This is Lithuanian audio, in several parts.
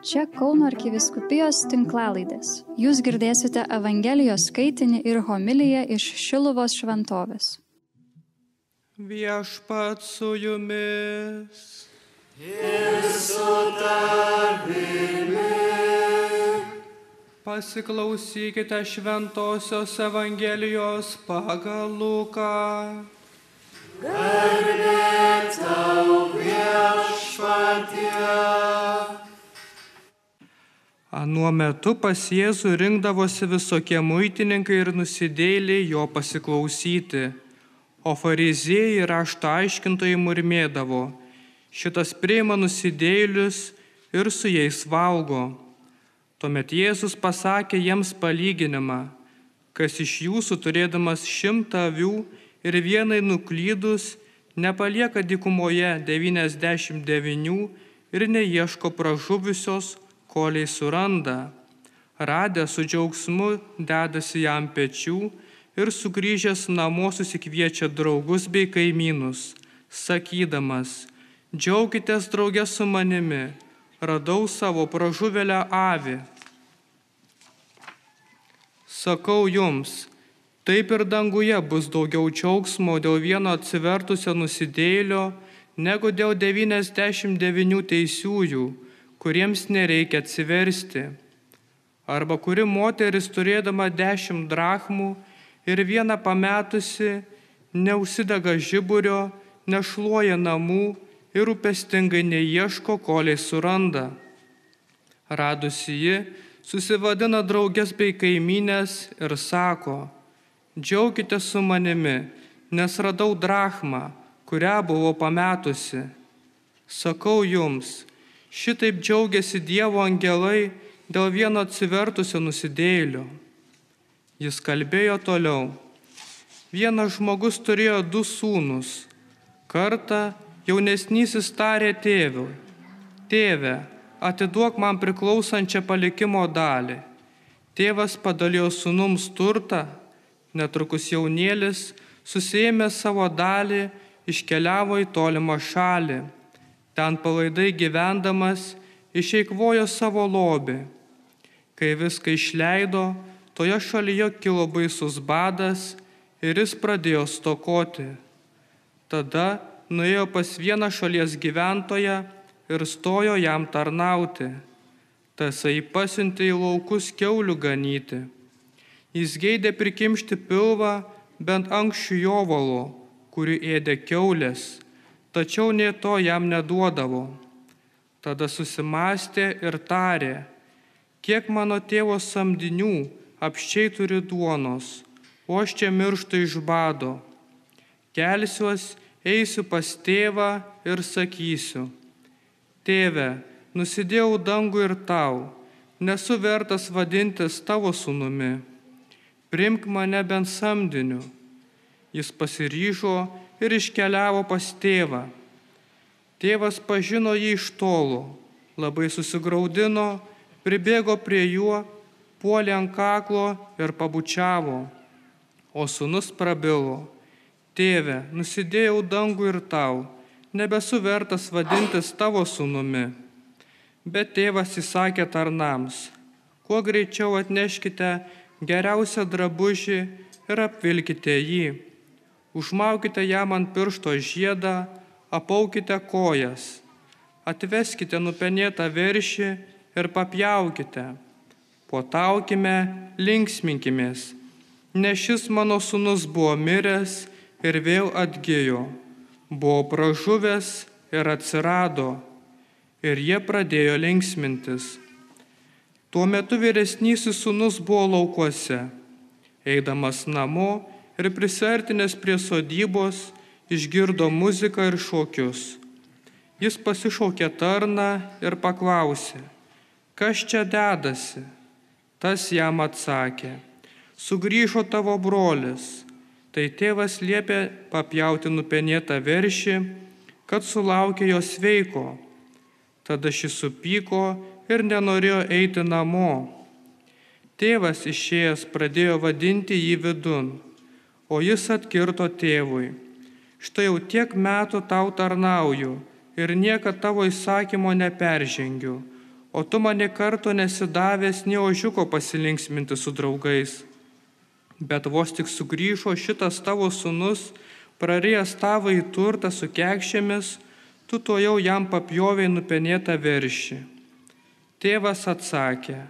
Čia Kauno arkiviskupijos tinklalaidės. Jūs girdėsite Evangelijos skaitinį ir homiliją iš Šiluvos šventovės. Viešpat su jumis. Ir su tavimi. Pasiklausykite Šventojios Evangelijos pagal Luką. Garbė tau viešpatie. Anuo metu pas Jėzų rinkdavosi visokie muitininkai ir nusidėliai jo pasiklausyti, o fariziejai rašto aiškintojai murmėdavo, šitas priima nusidėlius ir su jais valgo. Tuomet Jėzus pasakė jiems palyginimą, kas iš jūsų turėdamas šimtą avių ir vienai nuklydus, nepalieka dykumoje 99 ir neieško pražuvusios, koliai suranda. Radę su džiaugsmu dedasi jam pečių ir sugrįžęs namo susikviečia draugus bei kaimynus, sakydamas, džiaukitės draugė su manimi, radau savo pražuvelę avį. Sakau jums, taip ir danguje bus daugiau džiaugsmo dėl vieno atsivertusio nusidėlio, negu dėl 99 teisiųjų kuriems nereikia atsiversti. Arba kuri moteris turėdama dešimt drachmų ir vieną pametusi, neužsidega žiburio, nešluoja namų ir rūpestingai neieško, koliai suranda. Radusi ji, susivadina draugės bei kaiminės ir sako, džiaukite su manimi, nes radau drachmą, kurią buvau pametusi. Sakau jums, Šitaip džiaugiasi Dievo angelai dėl vieno atsivertusio nusidėlio. Jis kalbėjo toliau. Vienas žmogus turėjo du sūnus. Kartą jaunesnysis tarė tėvui, tėve, atiduok man priklausančią palikimo dalį. Tėvas padalijo sūnums turtą, netrukus jaunėlis, susėmė savo dalį, iškeliavo į tolimą šalį ten palaidai gyvendamas išeikvojo savo lobį. Kai viską išleido, toje šalyje kilo baisus badas ir jis pradėjo stokoti. Tada nuėjo pas vieną šalies gyventoją ir stojo jam tarnauti. Tasai pasiuntė į laukus keulių ganyti. Jis geidė prikimšti pilvą bent anksčių jovalo, kurį ėdė keulės tačiau nie to jam neduodavo. Tada susimastė ir tarė, kiek mano tėvo samdinių apščiai turi duonos, o aš čia mirštu iš bado. Kelsiuos, eisiu pas tėvą ir sakysiu, tėve, nusidėjau dangų ir tau, nesu vertas vadintis tavo sunumi, primk mane bent samdiniu. Jis pasiryžo ir iškeliavo pas tėvą. Tėvas pažino jį iš tolo, labai susigaudino, pribėgo prie juo, puolė ant kaklo ir pabučiavo. O sunus prabilo, tėve, nusidėjau dangų ir tau, nebesu vertas vadintis tavo sunumi. Bet tėvas įsakė tarnams, kuo greičiau atneškite geriausią drabužį ir apvilkite jį užmaukite jam ant piršto žiedą, apaukite kojas, atveskite nupenėtą veršį ir papjaukite. Potaukime, linksminkimės, nes šis mano sunus buvo miręs ir vėl atgyjo, buvo pražuvęs ir atsirado, ir jie pradėjo linksmintis. Tuo metu vyresnysis sunus buvo laukuose. Eidamas namo, ir prisertinęs prie sodybos išgirdo muziką ir šokius. Jis pasišaukė tarną ir paklausė, kas čia dedasi. Tas jam atsakė, sugrįžo tavo brolis. Tai tėvas liepė papjauti nupenėtą veršį, kad sulaukė jo sveiko. Tada šis supyko ir nenorėjo eiti namo. Tėvas išėjęs pradėjo vadinti jį vidun O jis atkirto tėvui, štai jau tiek metų tau tarnauju ir niekad tavo įsakymo neperžengiu, o tu mane karto nesidavęs nie ožiuko pasilinksminti su draugais. Bet vos tik sugrįžo šitas tavo sunus, prarėjęs tavo į turtą su kekšėmis, tu to jau jam papjoviai nupenėtą veršį. Tėvas atsakė,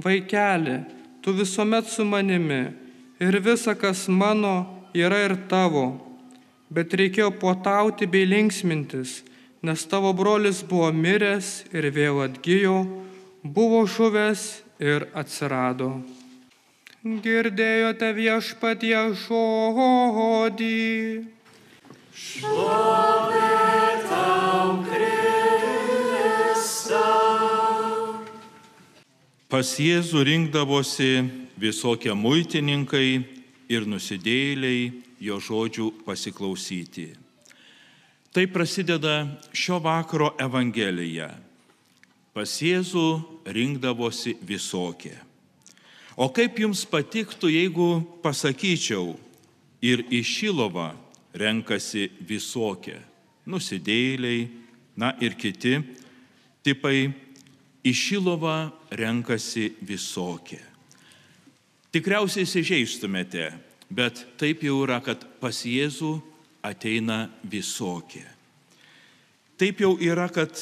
vaikeli, tu visuomet su manimi ir visa, kas mano, yra ir tavo, bet reikėjo potauti bei linksmintis, nes tavo brolis buvo miręs ir vėl atgyjo, buvo žuvęs ir atsirado. Girdėjote viešpatie žodį. Pas Jėzų rinkdavosi visokie muitininkai ir nusidėjėliai jo žodžių pasiklausyti. Tai prasideda šio vakaro Evangelija. Pas Jėzų rinkdavosi visokie. O kaip jums patiktų, jeigu pasakyčiau, ir į Šilovą renkasi visokie nusidėjėliai, na ir kiti tipai į Šilovą renkasi visokie. Tikriausiai įsižeistumėte, bet taip jau yra, kad pas Jėzų ateina visokie. Taip jau yra, kad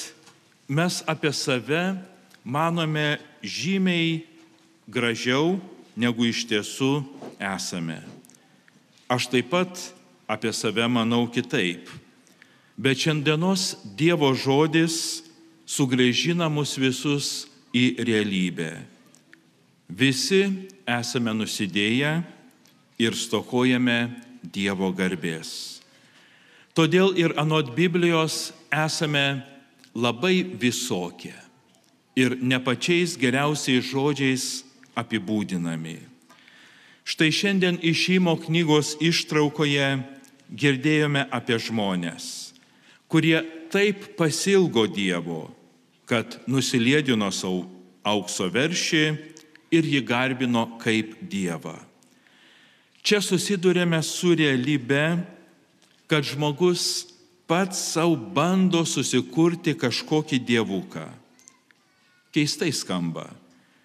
mes apie save manome žymiai gražiau, negu iš tiesų esame. Aš taip pat apie save manau kitaip. Bet šiandienos Dievo žodis sugrėžina mus visus į realybę. Visi esame nusidėję ir stokojame Dievo garbės. Todėl ir anot Biblijos esame labai visokie ir ne pačiais geriausiais žodžiais apibūdinami. Štai šiandien išėjimo knygos ištraukoje girdėjome apie žmonės, kurie taip pasilgo Dievo, kad nusilėdino savo aukso veršį ir jį garbino kaip Dievą. Čia susidurėme su realybe, kad žmogus pats savo bando susikurti kažkokį dievuką. Keistai skamba,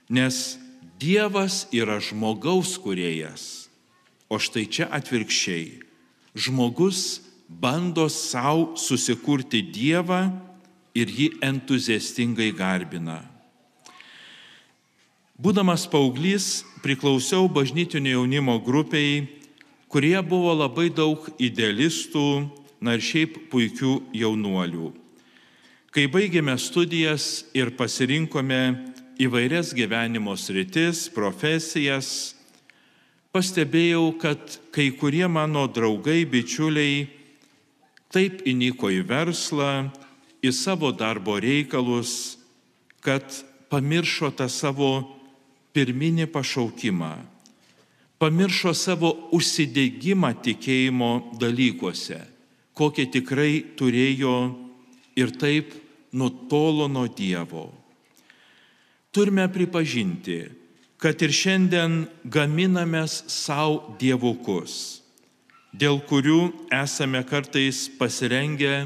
nes Dievas yra žmogaus kuriejas, o štai čia atvirkščiai. Žmogus bando savo susikurti Dievą ir jį entuziastingai garbina. Būdamas paauglys, priklausiau bažnytinio jaunimo grupiai, kurie buvo labai daug idealistų, na ir šiaip puikių jaunuolių. Kai baigėme studijas ir pasirinkome įvairias gyvenimo sritis, profesijas, pastebėjau, kad kai kurie mano draugai, bičiuliai taip įniko į verslą, į savo darbo reikalus, kad pamiršo tą savo pirminį pašaukimą, pamiršo savo užsidėgymą tikėjimo dalykuose, kokie tikrai turėjo ir taip nutolo nuo Dievo. Turime pripažinti, kad ir šiandien gaminamės savo dievukus, dėl kurių esame kartais pasirengę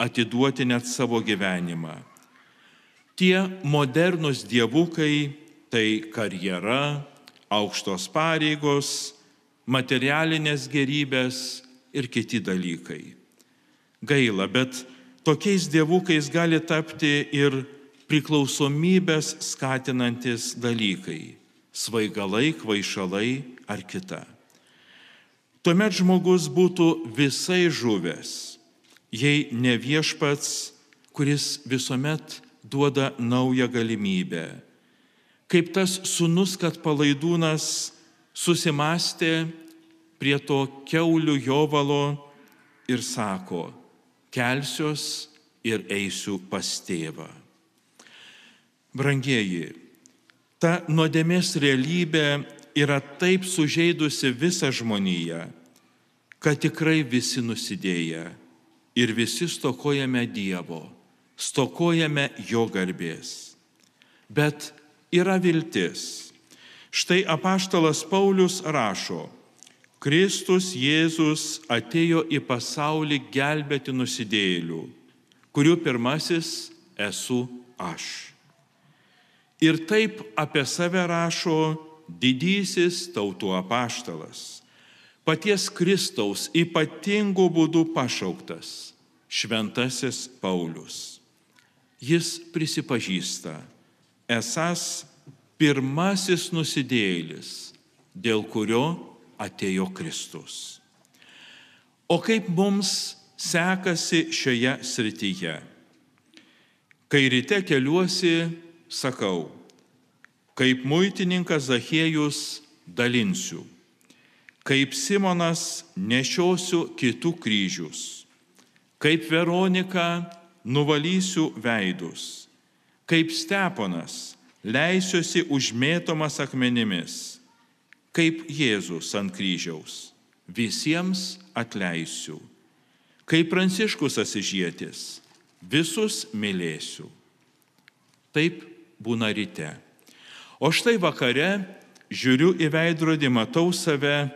atiduoti net savo gyvenimą. Tie modernus dievukai tai karjera, aukštos pareigos, materialinės gerybės ir kiti dalykai. Gaila, bet tokiais dievukais gali tapti ir priklausomybės skatinantis dalykai - svaigalai, kvaišalai ar kita. Tuomet žmogus būtų visai žuvęs, jei ne viešpats, kuris visuomet duoda naują galimybę. Kaip tas sunus, kad palaidūnas susimastė prie to keulių jovalo ir sako, kelsiuos ir eisiu pas tėvą. Brangieji, ta nuodėmės realybė yra taip sužeidusi visą žmoniją, kad tikrai visi nusidėję ir visi stokojame Dievo, stokojame Jo garbės. Bet yra viltis. Štai apaštalas Paulius rašo, Kristus Jėzus atėjo į pasaulį gelbėti nusidėjėlių, kurių pirmasis esu aš. Ir taip apie save rašo didysis tautų apaštalas, paties Kristaus ypatingų būdų pašauktas šventasis Paulius. Jis prisipažįsta, esas pirmasis nusidėjėlis, dėl kurio atėjo Kristus. O kaip mums sekasi šioje srityje? Kai ryte keliuosi, sakau, kaip muitininkas Zachiejus dalinsiu, kaip Simonas nešiosiu kitų kryžius, kaip Veronika nuvalysiu veidus, kaip Steponas leisiuosi užmėtomas akmenimis, kaip Jėzus ant kryžiaus, visiems atleisiu, kaip Pranciškus asižėtis, visus mylėsiu. Taip būna ryte. O štai vakare žiūriu į veidrodį, matau save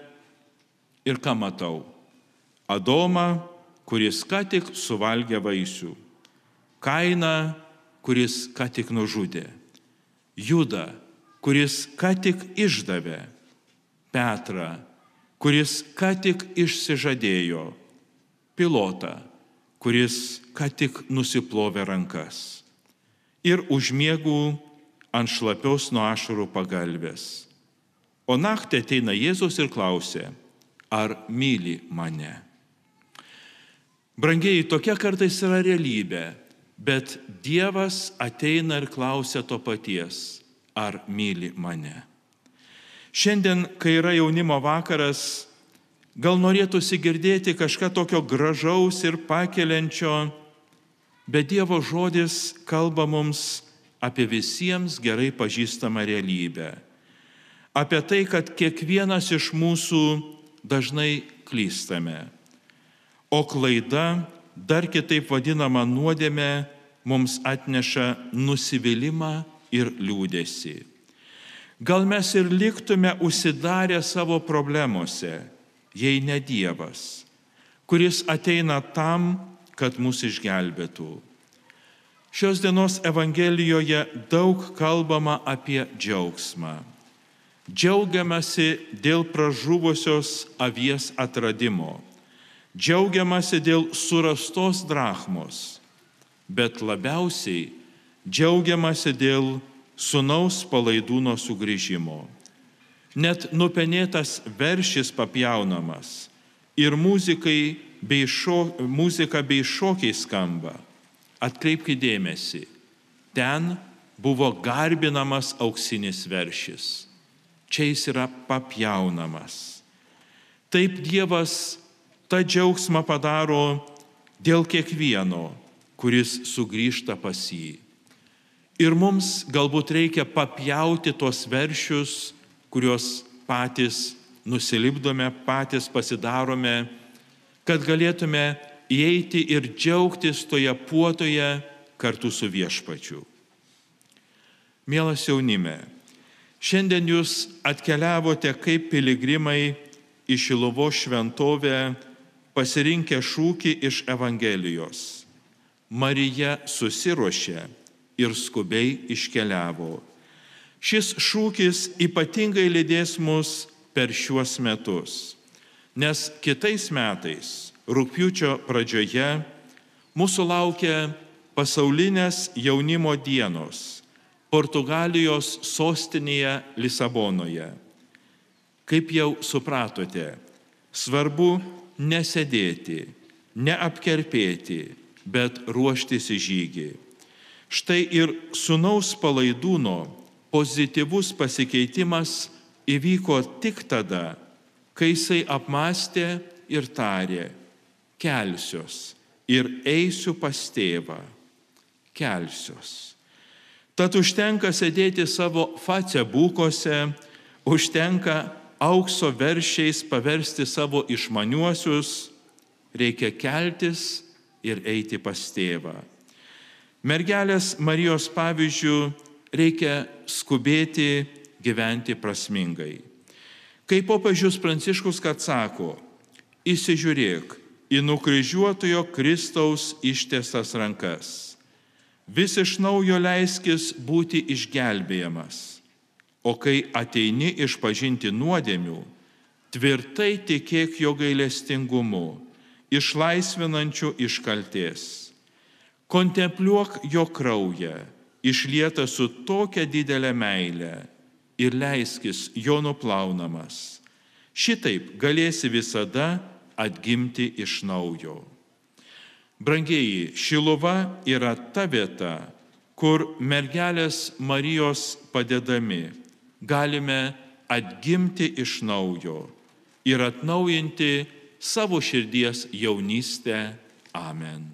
ir ką matau? Adomą, kuris ką tik suvalgė vaisių, Kainą, kuris ką tik nužudė. Judą, kuris ką tik išdavė, Petrą, kuris ką tik išsižadėjo, pilotą, kuris ką tik nusiplovė rankas. Ir užmiegų ant šlapios nuo ašarų pagalbės. O naktį ateina Jėzus ir klausia, ar myli mane. Brangiai, tokia kartais yra realybė Bet Dievas ateina ir klausia to paties, ar myli mane. Šiandien, kai yra jaunimo vakaras, gal norėtųsi girdėti kažką tokio gražaus ir pakeliančio, bet Dievo žodis kalba mums apie visiems gerai pažįstamą realybę. Apie tai, kad kiekvienas iš mūsų dažnai klystame. O klaida dar kitaip vadinama nuodėmė, mums atneša nusivylimą ir liūdėsi. Gal mes ir liktume užsidarę savo problemuose, jei ne Dievas, kuris ateina tam, kad mus išgelbėtų. Šios dienos Evangelijoje daug kalbama apie džiaugsmą. Džiaugiamasi dėl pražuvusios avies atradimo džiaugiamasi dėl surastos drachmos, bet labiausiai džiaugiamasi dėl sunaus palaidūno sugrįžimo. Net nupenėtas veršis papjaunamas ir muzikai bei šo, muzika bei šokiai skamba. Atkreipkite dėmesį, ten buvo garbinamas auksinis veršis. Čia jis yra papjaunamas. Taip Dievas tą džiaugsmą padaro dėl kiekvieno, kuris sugrįžta pas jį. Ir mums galbūt reikia papjauti tos veršius, kuriuos patys nusilipdome, patys pasidarome, kad galėtume įeiti ir džiaugtis toje puotoje kartu su viešpačiu. Mielas jaunime, šiandien jūs atkeliavote kaip piligrimai į Šilovo šventovę pasirinkę šūkį iš Evangelijos. Marija susiruošė ir skubiai iškeliavo. Šis šūkis ypatingai lydės mus per šiuos metus, nes kitais metais, rūpiučio pradžioje, mūsų laukia pasaulinės jaunimo dienos Portugalijos sostinėje Lisabonoje. Kaip jau supratote, svarbu nesėdėti, neapkerpėti, bet ruoštis į žygį. Štai ir sunaus palaidūno pozityvus pasikeitimas įvyko tik tada, kai jisai apmastė ir tarė, kelsiuos ir eisiu pas tėvą, kelsiuos. Tad užtenka sėdėti savo facebūkose, užtenka aukso veršiais paversti savo išmaniuosius, reikia keltis ir eiti pas tėvą. Mergelės Marijos pavyzdžių reikia skubėti gyventi prasmingai. Kaip popiežius Pranciškus kad sako, įsižiūrėk į nukryžiuotojo Kristaus ištiestas rankas. vis iš naujo leiskis būti išgelbėjamas, o kai ateini išpažinti nuodėmių, tvirtai tikėk jo gailestingumu, išlaisvinančiu iš kalties. Kontempliuok jo kraują, išlieta su tokia didelė meilė ir leiskis jo nuplaunamas. Šitaip galėsi visada atgimti iš naujo. Brangieji, Šiluva yra ta vieta, kur mergelės Marijos padedami galime atgimti iš naujo ir atnaujinti savo širdies jaunystę. Amen.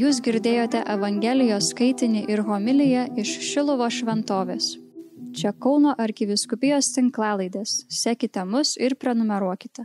Jūs girdėjote Evangelijos skaitinį ir homiliją iš Šilovo šventovės. Čia Kauno arkiviskupijos tinklalaidės. Sekite mus ir prenumeruokite.